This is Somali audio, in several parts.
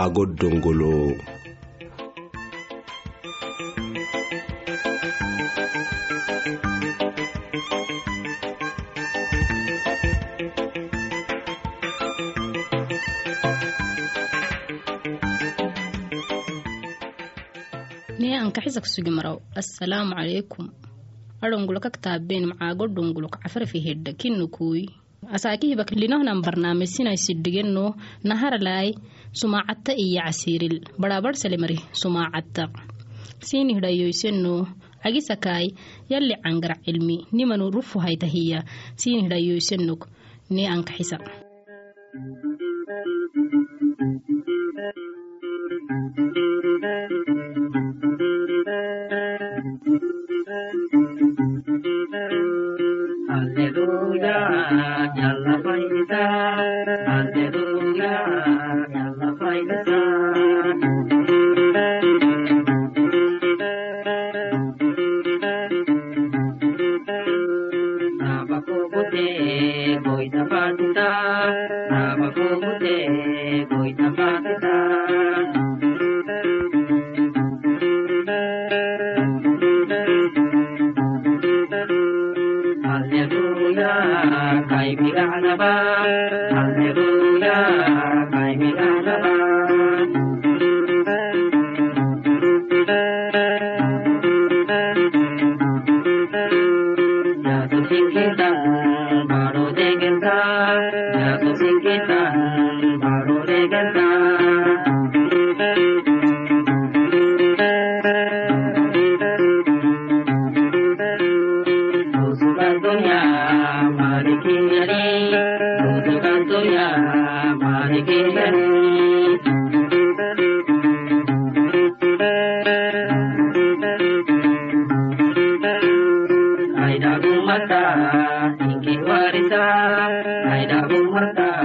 Aago dongolo ankaxisa assalaamu calaykum adhongulo kaktaabeen macaago dhongulo kacafarafi hedha kinnukuy asaakihiba linohnan barnaamijsinaysidhigeno naharalaay sumaacatta iyo casiiril badhaabadhsalemari sumaacatta siinihidhayoyseno cagisakaay yalli cangar cilmi. Nimanu rufu haytahiya siinihidhayoysenog ne ankaxisa Hãy đã quên mất ta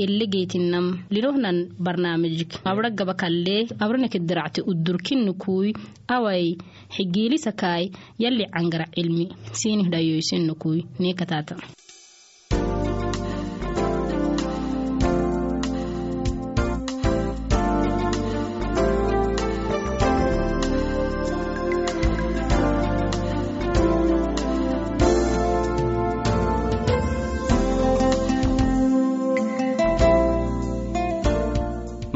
awai elegeytinam linohnan barnaamijik abra gaba kalle abranakediracte udurkinnukui awai xigiilisakaai yalli cangara cilmi sinih dhayoysenukui neekataata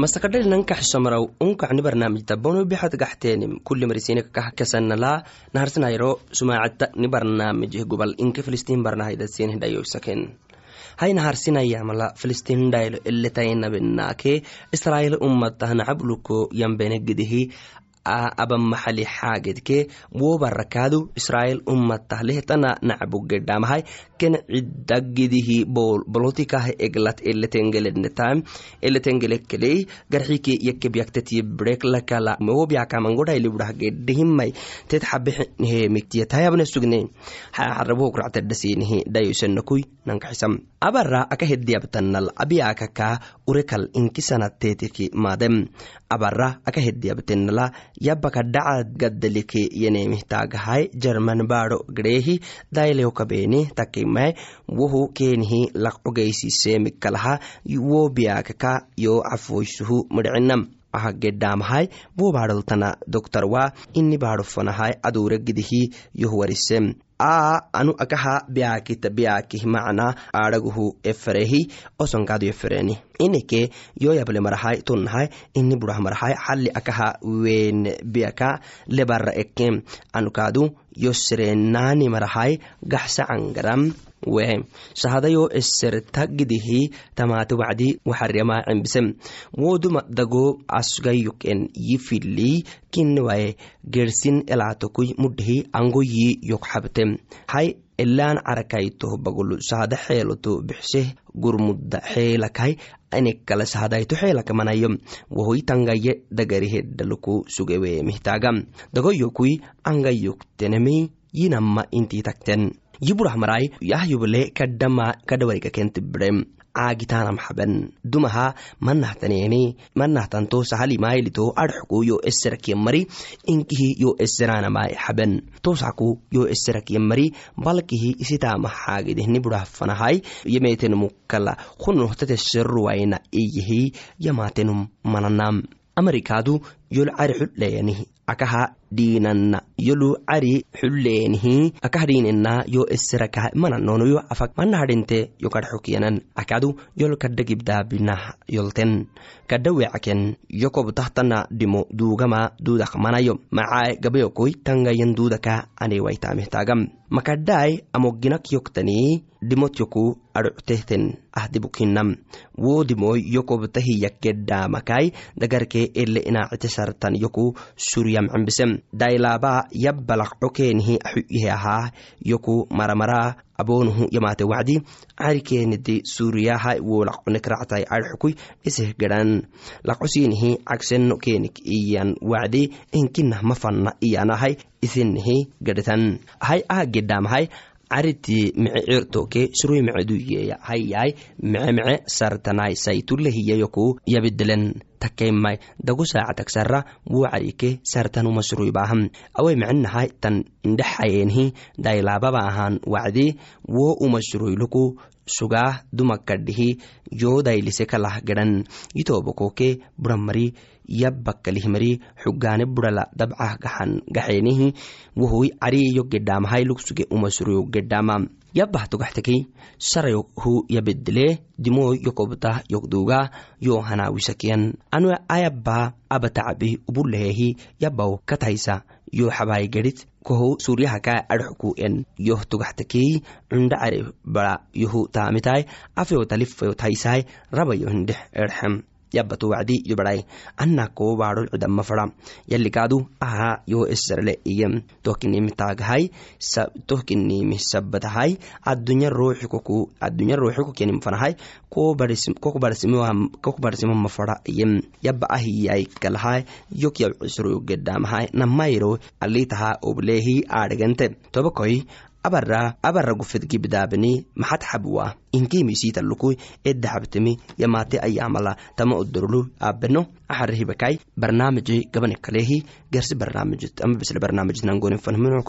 masakadhali nankaxsomaraw unkacni barnaamijta bono bixad gaxteenim kuli marisinek kah kasanala naharsanayro sumaacadta ni barnaamijih gubal inke filistiin barnahaydasenih dhayoysaken hay naharsinayamala filistiin dhaylo eletainabenaake israa'iil ummatah nacabluko yambenegedehi abamaxali xaagedke wobarakaadu israa'iil ummatah lehtana nacbugedhamahay ken cidagidihi bolotikah eglat eletengelednetam eletengelekkeley garxike yakebyakteti breklakala wobyakamangodhailibudhah gedehimai tet xabehemiktiyatayabne sugne. Xarabohokractadhasinihi dhayosanakui nankaxisam. Abara aka hediyabtanal abiyakaka urekal inkisanattetiki maadem. Abara aka hediyabtenala yabaka dhaca gaddalike yenemihtaagahay jerman baadho gdheehi dailewkabeeni takimai wohu keenihi laqcogeysiseemikalaha wo biyakaka yo cafoysuhu midcinam aha gedhaamahay wo baadholtana doktarwa ini baadhofanahay aduure gidihi yohwarisem a anu akaha biyakita biyakih macna aadhaguhu eferehi osonkaadu efereni ineke yoyable marahay tunnahay ini burah marahay xalli akaha wen biyaka lebara ekem anukaadu yoserenaani marahay gaxsa cangaram wehe sahadayo eserta gidihi tamaate wacdi waxarema cembisem woduma dago asgayuken yifili kinwaye gersin elaatokui mudhihi angoyi yokxabtem hay elaan carakaytoh bagulu sahada xeeloto bixseh gurmudda xeelakay inekala sahadayto xeelakamanayo wohoy tangaye dagarihedhaluku sugewe mihtagam dagoyokui angayoktenemi yinamma intii takten. Yiburah marai yahyuble kadhama kadhawarika kentibirem caagitanam xaben dumaha manahtaneeni manahtanto sahalimaylito adxku yo eserakiya mari inkihi yo eseranamai xaben tosaku yo eserakiya mari balkihi isitama xaagidehni burahfanahai yemetenumukala hunohtateseruwaina iyihi yamatenum mananam amerikadu yol cari xudheyanihi akaha dhiinanna yolu cari xulleenihi akah dhiinena yo eserakaha mananono yo afak manahadhinte yo kadxokiyanan akadu yol kadha gibdaabinah yolten. Kadha wecaken yo kobtahtana dhimo duugama duudak manayo. Macae gabayokoi tangayan duudaka anewaitamehtaagam makadhaai amoginak yoktanii dhimot yoku adhoctehten ahdibukinam wo dhimoy yo kobtahiyak gedhaamakai dagarke ele inaacite sartan yoku suryam cembisem dailaba yabbalaqco keenihi axuyihe ahaa yoku maramara aboonuhu yamaate wacdi carikeenidi suuriyaha wo laqonekractai adxukui iseh gedhan laqosiinihi cagseno keenik iyan wacdi inkinah mafanna iyanahai isinihi gedhetan hay aha gedhaamahai cariti mice cirtoke surui mice duyeya. Hayyai mice mice sartanai saitulehiyayoku yabidelen takeimai dagu saacatagsara wo carike sartanuma suruibaham awai micinahai tan indhexayenhi dailababa ahan wacdi wo uma suruiluku sugaah dumakadhihi yo dailise kalah gedhan yitobokoke buramari yabbakalihmari xugaane burala dabcah gaxan gaxeenihi wohoy cariyo gedhaamahai lugsuge umasuruyo gedhaama yabbah togaxtekey sarayohu yabedele dimoy yokobtah yokduga yo hanawisakiyan anu ayabba abatacabi ubulehehi yabbaw kataysa yo xabaay gedhit koho suryahaka adxku en. Yoh togaxtekey cunda care bara yohu taamitai afeyo talifayo taysai rabayo hindhex erxem yabato wacdi yobadai ana ko baadhol cudama fada yalikaadu aha yo esarle iyo tohkinimitaagahai tohkinimi sabadahai adunya ruuxi koku adunya ruuxi kokenim fanahai. Koku barsimo mafada iyo yaba ahiyai kalahai yok yab cisro gedamahai namayro alitaha oblehi aadhigante tobakoi abara abara gufedgibdaabani maxad xabwa. Inkiimisiitaluku edahabtemi yamaate ayamala tama odorlu abeno axarihibakai barnaamiji gabani kalehi gersi barnaamijit ama bisle barnaamijit nangonin fanhminu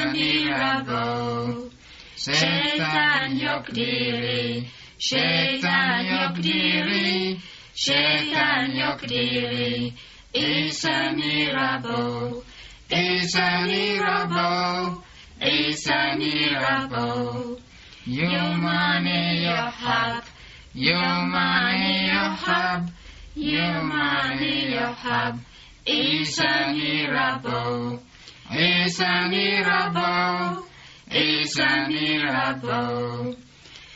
a miracle. Şeytan yok diri, şeytan yok diri, şeytan yok diri. It's a miracle, it's a miracle, it's a miracle. Your money, your hub, your money, your hub, your it's a miracle. It's a miracle.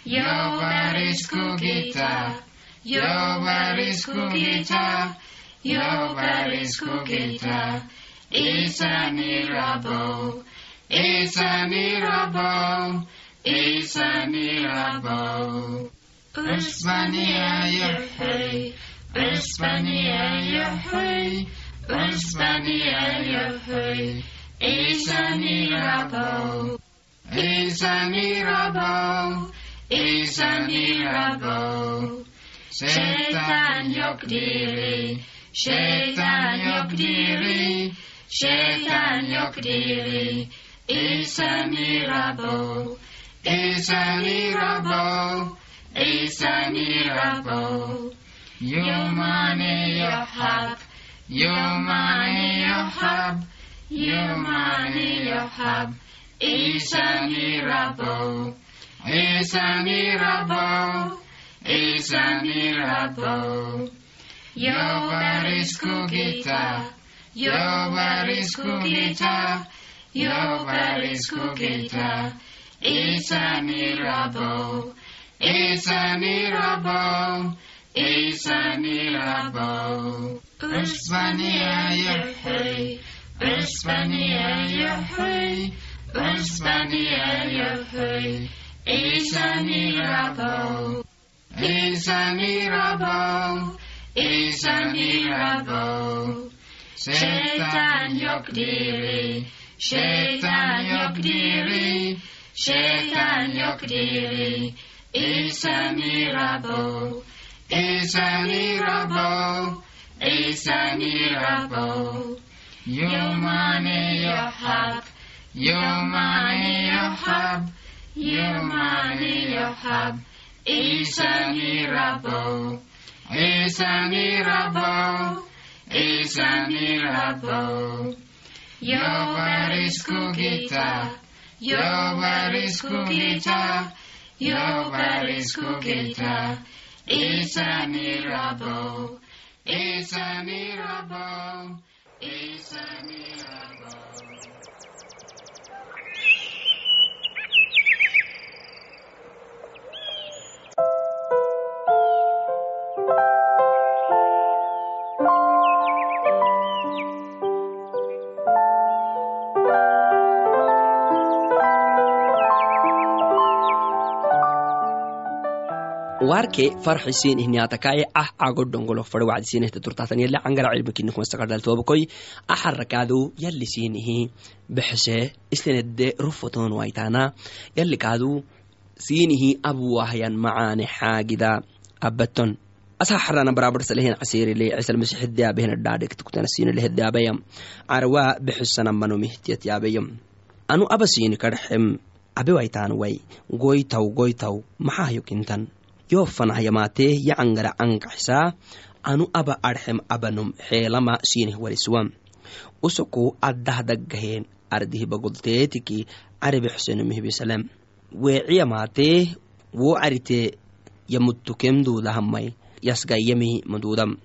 Your body's cookie-ta. Your body's cookie-ta. Your body's cookie-ta. It's a miracle. It's a miracle. It's a miracle. Uspania Yahweh. Uspania Yahweh. Uspania Yahweh is a miracle, is a miracle, is a miracle. Şeytan yok diri, şeytan yok diri, şeytan yok diri. Is a miracle, is a miracle, is a miracle. Your money, your hub, your money, your hub. Yumaniyahab, Isa Mirabo, Isa Mirabo, Isa Mirabo. Yo varisku gita, yo varisku gita, yo varisku gita, Isa Mirabo, Isa Mirabo, Isa Mirabo. Ispanier, høy, Ispanier, høy, Isa Mirabo, Isa Mirabo, Isa Mirabo. Şeytan yok diri, Satan yok diri, şeytan yok diri. İsa Mirabo, İsa Mirabo, İsa Mirabo. Your money, your hub. Your money, your hub. Your money, your hub. Is a miracle. Is a miracle. Is a miracle. Jovarisku gita, Jovarisku gita, Jovarisku gita, Is a miracle, Is a miracle. Isamiah. harke farxisiin ihniyatakaaye ah agodongolok fare wacdisiinehte turtaatan yale angaracibikinikumastaqadaltoobakoi aharakaadu yali siinihi bexese istenedde rufoton waitaana yali kaadu siinihi abuwahyan macaane xaagida abaton asaxarana barabar salehen casiirile cisalmasixiddaabehenadhaadhegtuktanasiinileheddaabaya carwaa bexesanamanumihtiyatyaabayam anu abasiini kadxem abe waitaan wai goytaw goytaw maxaa yukintan yoo fanahyamaatee yacangara ankaxisaa anu aba adxem abanom xeelama siinih wariswam usoku addahdagaheen ardihibagolteetiki caribexsenomihbisalem weeciyamaatee woo caritee yamuttukemduudahamay yasgayyamihi maduudam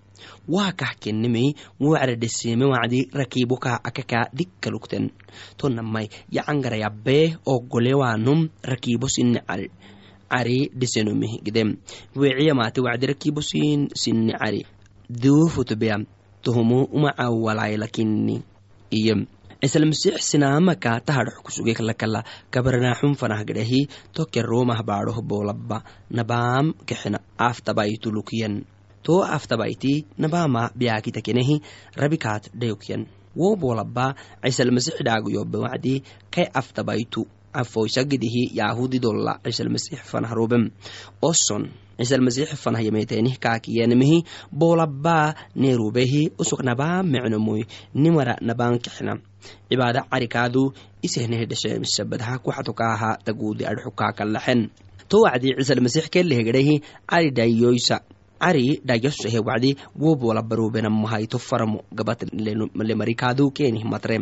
waa kah kennimi woo wacdi rakiibokaa akakaa dikkalukten. Tonamay yacangarayabbee oggolewaanum rakiibo sinne cari dhisenomih gidem weeciyamaate wacdi rakiibo sin sinne cari duufutubeya tohumu umacawalaylakini iyem cisalmasix sinaamaka tahadhox kusugeklakala kabarnaaxun fanah gadhahi toke roomah baadhoh boolabba nabaam kexena aftabaytulukyen to aftabayti nabaama biyaakitakenehi rabikaat dhayokyen wo boolabba cisalmasix dhaaguyobe wacdi kay aftabaytu afoysagidihi yahudidolla cisalmasix fanahroobem oson cisalmasix fanah yameeteenih kaakiyenemihi boolabbaa neerubehi usuk nabaa mecnomoy nimara nabaan kexna cibaada carikaadu isehnehedheshemisabadha kuxatokaaha taguudi adxukaakalaxen to wacdi cisalmasix kelehegedhehi cari dhayasohe wacdi wo boolabarubenamahayto faramo gabatlemarikaadu keenih matre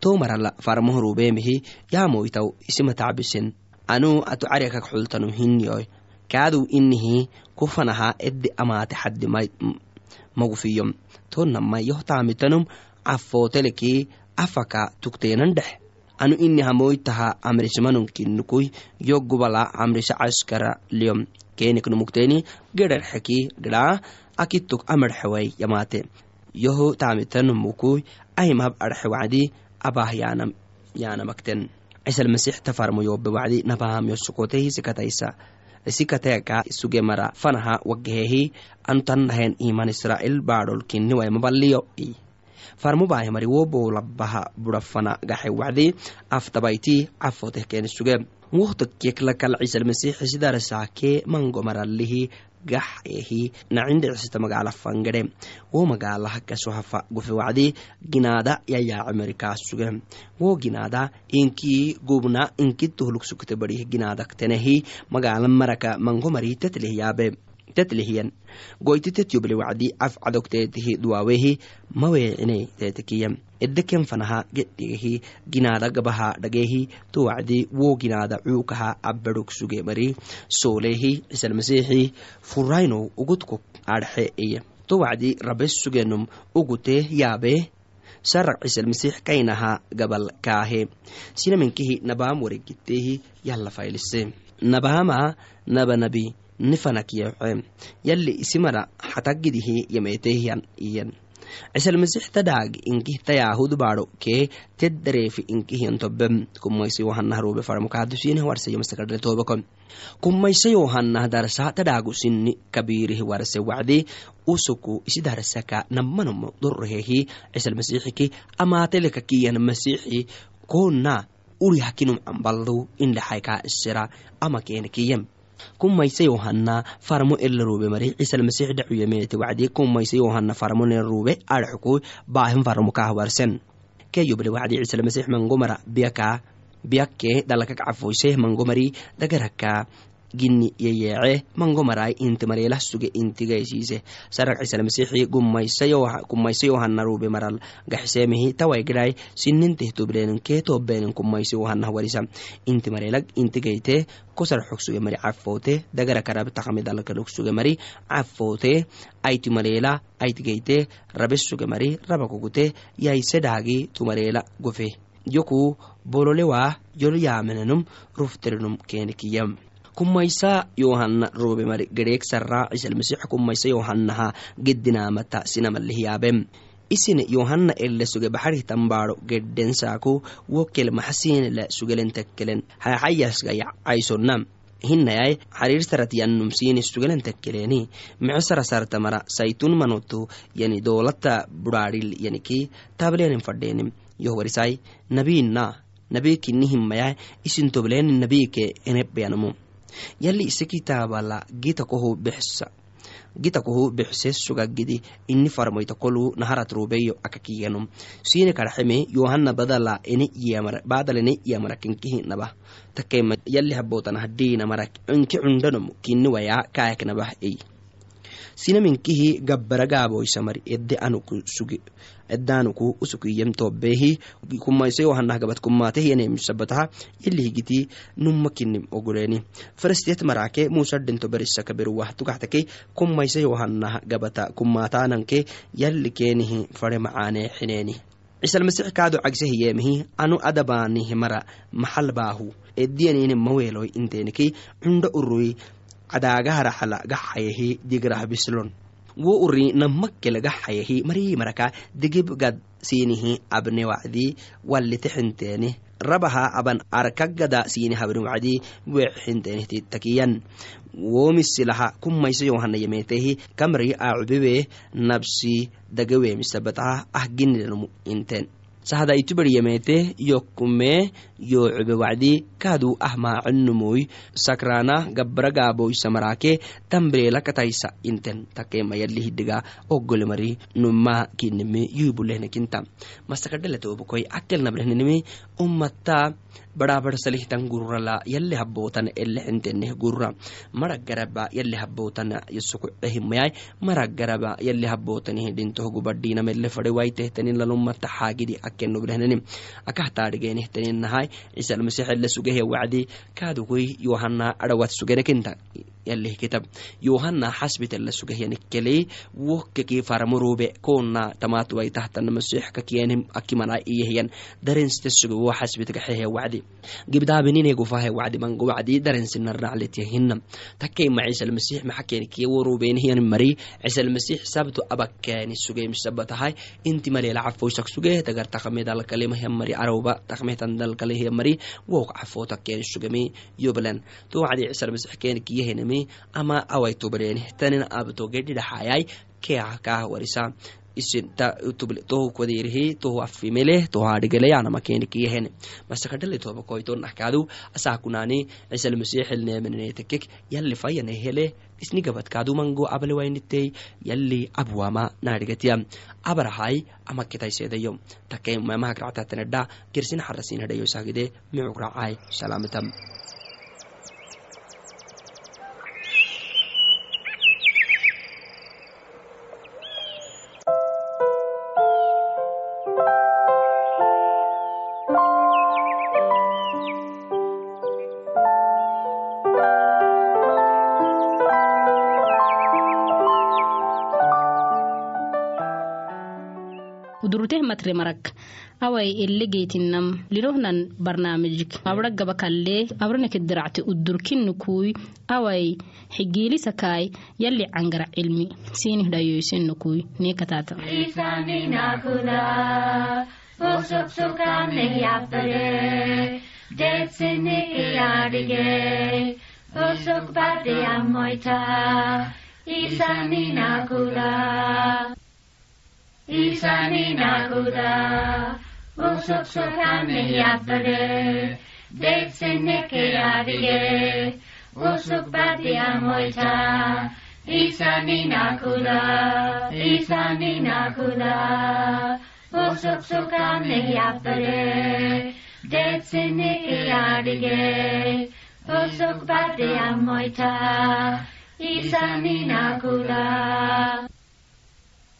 to marala farmoh rubeemihi yaamoytaw isimatacbisen anu ato cariakak xultanu hinyoy kaadu inihi kufanaha edde amaate xaddi magufiyom to nama yohtamitanum cafooteleki afaka tukteenan dhex anu ini hamoytaha amrismanunkinukuy yo gubala amrisa caskara liyom. Keniknumukteeni gedharxeki gedhaa akituk amarxeway yamaate yoho taamitanumukuy ahimhab arxe wacdi abah yaanamakten cisalmasix tafarmoyobe wacdi nabaam yosokotehi sikataysa sikateka suge mara fanaha wagahehi anu tannahen iman israel baadhol kiniwaymabaliyo farmo baahimari wo boolabaha burafana gaxe wacdi aftabayti cafoteh keni suge. Wohtakeklakal cisalmasixi sidarasaakee mangomaralihi gax ehi nacindhecisita magaala fangedhe wo magaalaha kasohafa gufe wacdi ginaada yayaacimarikaas suge. Wo ginaada inkii gubna inki tohluk sukte barih ginaadaktenehi magaala maraka mangomari tetleh yaabe tetlehiyan goyti tetyoble wacdi af cadogteetihi duwaawehi maweecine teetekiyam edeken fanaha gedhigehi ginaada gabaha dhagehi to wacdi wo ginaada cuukaha abadhog suge mari. Soolehi cisalmasixi furayno ugudkok adxe iya to wacdi rabes sugenom ugute yaabe sarak cisalmasix kainaha gabal kaahe. Sinaminkihi nabaam waregitehi yalla faylise nabaama nabanabi nifanakyexe yalli isimara xatagidihi yameetehiyan iyan cisalmasix tadhaag inkih tayahud baadho kee teddareefi inkihiyan robe farmokahadusineh warseyomasakadre tobako kumaysayohanah darsa tadhaagu sinni kabiirih warse wacdi usuku isi darsaka namanomo dorrehehi cisalmasixiki kiyan masixi koona uri hakinum cambaldu indhaxaykaa isira ama keena kumaysayohanna farmo elarobe mari cisalmasix dhacuyameete wacdi. Kumaysayohanna farmo nerube adxuku baahin farmo kahwarsen. Keyoble wacdi cisalmasix mangomara biyaka biyakke dalakak cafoyseh mangomari dagaraka gini yeyeece mangomarai inti mareelah suge intigaysiise sarak cisalmasixi kumaysayohanna rube maral gaxiseemihi tawaygidhai sininteh kumaysayohanah warisa mareelag intigayte kosar xog mari cafoote dagara karab mari cafoote ayti mareela aytigayte mari raba kogute yayse dhaagi tumareela gofe. Yoku bololewa yolo yaamenenum rufterenum kumaysa yohanna robe mari gedheeg sarraa cisalmasix kumaysa yohannaha gedinaamata sinamalihiyaabem isine yohanna ele suge baxarih tambaadho gedhensaaku wo kelmaxasinela sugelen tekkelen. Haxayasgaya caysonnam hinayai xariirsarat yannumsiini sugalan takkeleeni micosara sartamara saytun manotu yani doolata budhaadhil yaniki tableanin fadheenim yohwarisai nabiina nabii kinni himmayai isin tobleeni nabiike enebbeyanamo yalli ise kitaabala gita kohu bexsa gita kohu bexses sugagidi inni farmoyta kolu naharat rubeyo akakiyanum sine karxeme yohanna badala ene badal ene iyamarakenkihinaba takema yalli habotana hadinamarak inki cundanom kinni waya kaayaknabah ey sinaminkihi gabbaragaaboysamari edde anuku suge edanuku usukiyem tobehi kumaise yohanah gabat kumatehiyanemisabataha yeli higiti numa kinim oguleni farstiet marake musadento berisaka beruwah gabata kumatananke yalli fare macaane xineeni. Cisalmasix kaado cagsehiyemihi anu adabaanihi mara maxal baahu. Ediyanini maweeloy inteniki cundo uruy cadaagaharaxala digrah bislon wo uri namakkele gaxayahi marii maraka digib gad siinihi abne wacdi walitixinteeni rabaha aban arkagada siini habni wacdi wexinteeni takiyan. Womisilaha kumaysa yohana yemetehi kamri acubebe nabsi dagawemisabataha ahginidanamu inten. Sahda itubari yemete yokume yo cube wacdi kaadu ah maacinumuy sakrana gabragaaboysamarake tambreela kataysa inten takemayalihidiga ogolemari numa kinimi yubulehnekinta masakadhaletobokoy akelnabrehnenimi ummata badhaabadhsalihtan gururala yale habootan elexenteneh gurura maragaraba yale habootan yasukucehimayay maragaraba yale habootanih dhintoh gubadhinamele fade waitehtanin lalumata xaagidi akenobrehneni akahtaadhigenehtaninahai cisalmasixele sugehe wacdi kaadugoy yohana adhawat sugenekinta yalih kitab. Yohana xasbitela sugehyanikkeley wokkeki faramurube kona tamatuwai tahtana masix kakienim akimana iyehyan darensite suge wo xasbitgaxehe wacdi gibdaabinine gufahe wacdi mango wacdi darensinarnacletyahinam takkeima ciisalmasix maxakenikiye worubenihiyan mari. Ciisalmasix sabto abakeni sugemisabatahay inti malela cafoysak suge tagar takmedalkalemahyan mari arowba takmehtan dalkalehya mari. Wok cafo takkeni sugemi yoblan to wacdi ciisalmasix kenikiyehenemi ama awaitobreni tanin abtogedhidhaxayay keah kaah warisa. Tohu kwaderihi tohu afimeleh tohu adhigele yanama kenikiyehen masakadhale tobakoitonahkaadu asakunani cisalmasixilnemenetekek yalli fayanehele isni gabadkaadu mango abalewainitey yalli abwama naadhigatiya abarahai amakitaisedayo takemamahagractatanedha gersin xarasinhedhayo sagide micukracai salaamatam uduruteh matre marak awai elle geytinam linohnan barnaamijik abra gaba kalle abranekediracte udurkinnukui awai xigiilisakaai yalli cangara cilmi sani naguda, osok sokan eiapare, deitzen neke adige, osok bati amoita, izan inakuda, izan inakuda, osok sokan eiapare, deitzen neke adige, osok bati amoita, izan inakuda,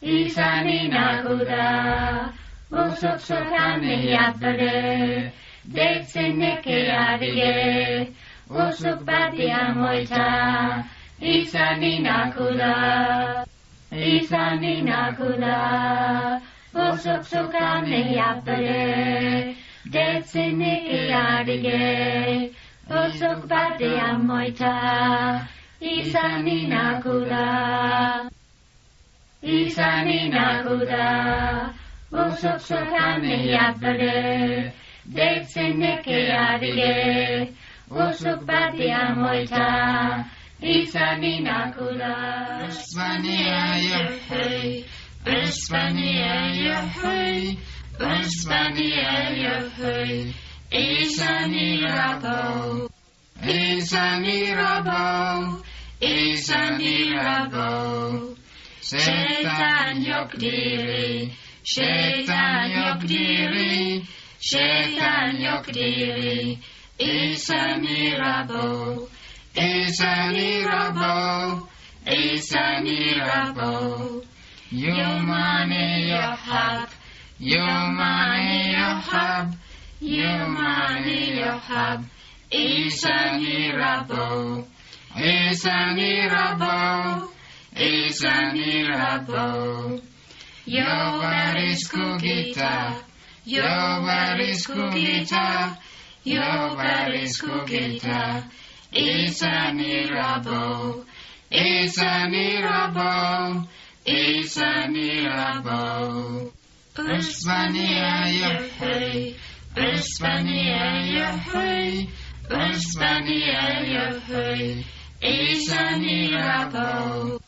izan inaku da, osok sokan eiatore, deitzen neke adie, osok batia moitza, izan inaku da, izan inaku da, osok sokan eiatore, deitzen neke adie, batia moitza, izan da izan inaku da, bosok sokan eiatzare, deitzen nekea dire, bosok batia moita, izan inaku da. Espania jahei, Espania jahei, Espania jahei, izan inaku Isa ni. Şeytan Yokdiri, diri, Yokdiri, yok Yokdiri, şeytan yok diri. It's a miracle, it's a miracle, Yohab, a Yohab, Your money, your hub, your money, your your money, your a a is a miracle. Jovarisku gita, Jovarisku gita, Jovarisku gita is a miracle. It's a miracle. It's a miracle. Uspania Yahweh, Uspania Yahweh, Uspania Yahweh, it's a miracle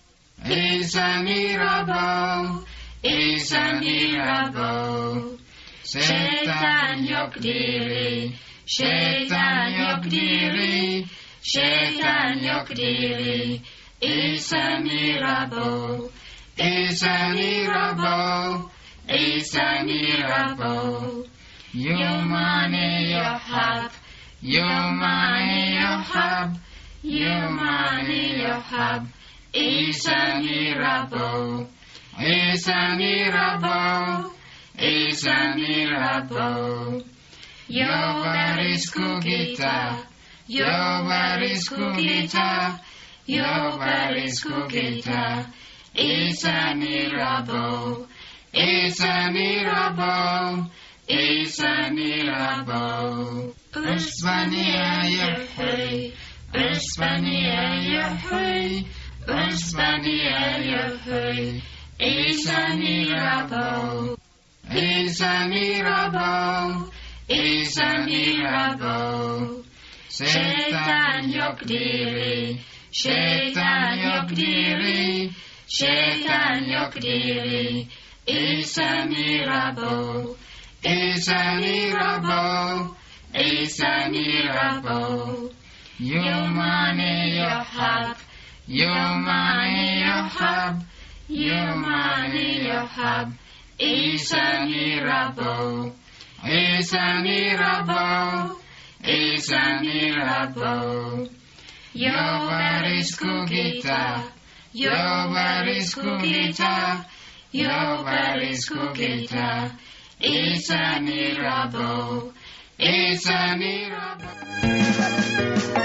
is a mirabeau, is a mirabeau. Şeytan yok diri, şeytan yok diri, yok diri. Is a mirabeau, is a mirabeau, is a mirabeau. Your money, your hub, your money, your hub, your money, your hub. It's a miracle. It's a miracle. It's a miracle. Jovaris kukita. Jovaris kukita. Jovaris kukita. A miracle. It's a miracle. It's Ösztönierjövőj, és a mirabó, Is a mirabó, Is a mirabó. Sétán jogdíri, sétán jogdíri, sétán jogdíri, és a mirabó, Is a mirabó, Is a mirabó. Jó mané, jó hak, your money, your hub, your money, your hub. Is a miracle, is a miracle, is a miracle. Your barisku kita, your barisku kita, your barisku kita is a miracle, is a miracle.